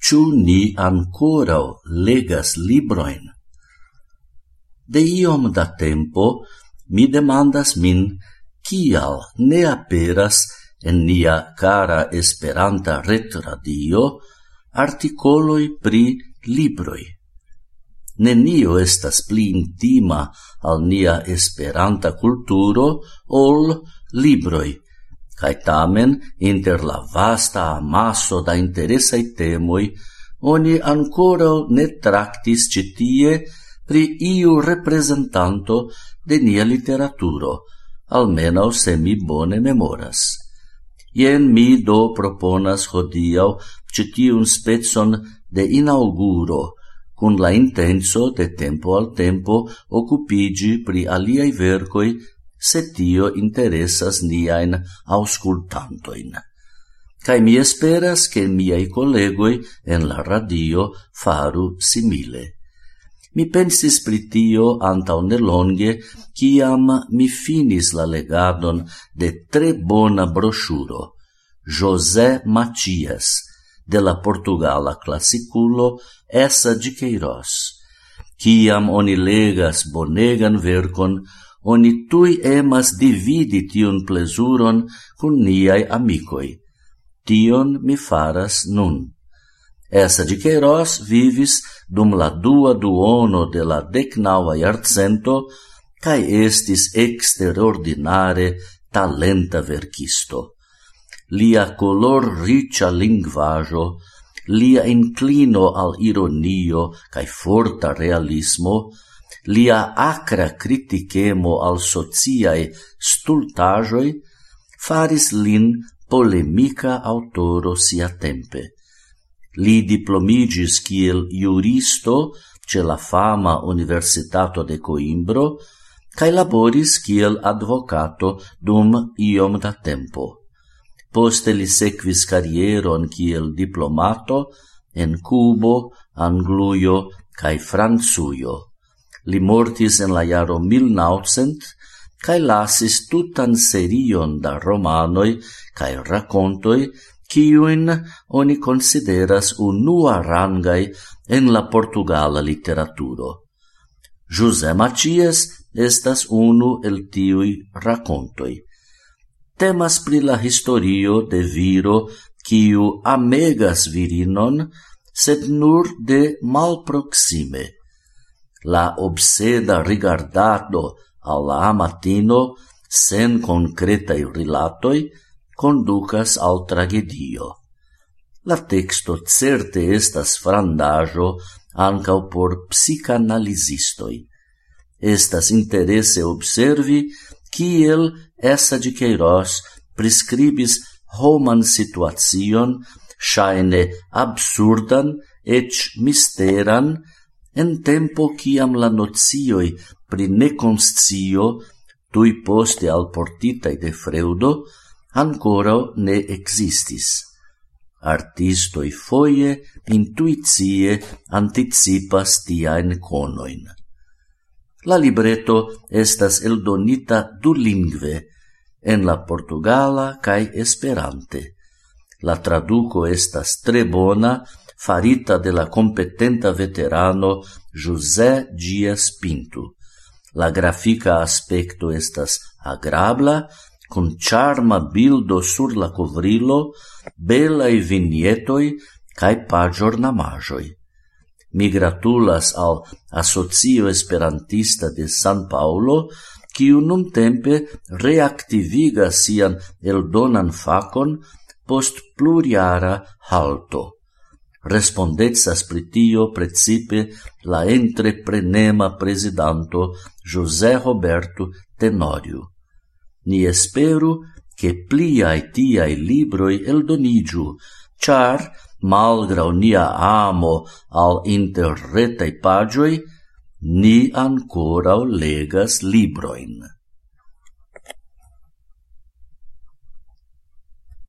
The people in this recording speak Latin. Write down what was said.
Ciu ni ancorau legas libroin? De iom da tempo mi demandas min kial ne aperas en nia cara esperanta retradio articoloi pri libroi. Nenio estas pli intima al nia esperanta culturo ol libroi, cae tamen inter la vasta amasso da interesai temoi oni ancora ne tractis citie pri iu representanto de nia literaturo, almeno se mi bone memoras. Ien mi do proponas hodiau citiun spezon de inauguro, cun la intenso de tempo al tempo occupigi pri aliai vercoi se tio interesas niain auscultantoin. Cai mi esperas che miei collegoi en la radio faru simile. Mi pensis pri tio antau nelonge, ciam mi finis la legadon de tre bona brosciuro, José Matias, de la Portugala classiculo Essa de Queiroz. Ciam oni legas bonegan vercon, oni tui emas dividi tion plezuron cun niai amicoi. Tion mi faras nun. Essa de Queiroz vivis dum la dua duono de la decnaua iarcento cae estis exterordinare talenta verkisto. Lia color ricia linguajo, lia inclino al ironio cae forta realismo lia acra criticemo al sociae stultajoi faris lin polemica autoro sia tempe. Li diplomigis kiel juristo ce la fama Universitato de Coimbro, cae laboris kiel advocato dum iom da tempo. Poste li sequis carrieron kiel diplomato en Cubo, Angluio, cae Franzuio. Li mortis en la jaro 1900 kaj lasis tutan serion da romanoj kaj rakontoj kiujn oni consideras unua rangaj en la portugala literaturo. José Matias estas unu el tiui racontoi. Temas pri la historio de viro kiu amegas virinon, sed nur de malproxime la obseda rigardado al amatino sen concretai rilatoi conducas al tragedio. La texto certe estas frandajo ancau por psicanalizistoi. Estas interesse observi kiel essa de Queiroz prescribis homan situacion shaine absurdan et misteran en tempo ciam la nocioi pri neconscio tui poste alportitai de freudo ancora ne existis. Artistoi foie intuizie anticipas tiaen conoin. La libretto estas eldonita du lingve, en la portugala cae esperante. La traduco estas tre bona, farita de la competenta veterano José Dias Pinto. La grafica aspecto estas agrabla, con charma bildo sur la covrilo, belai vignetoi cae pagiornamajoi. Mi gratulas al Asocio Esperantista de San Paulo, kiu nun tempe reactiviga sian eldonan facon post pluriara halto. Respondecas pritio precipe la entreprenema presidanto José Roberto Tenorio. Ni esperu che pliai tiai libroi eldonigiu, char, malgrau nia amo al interretai pagioi, ni ancora legas libroin.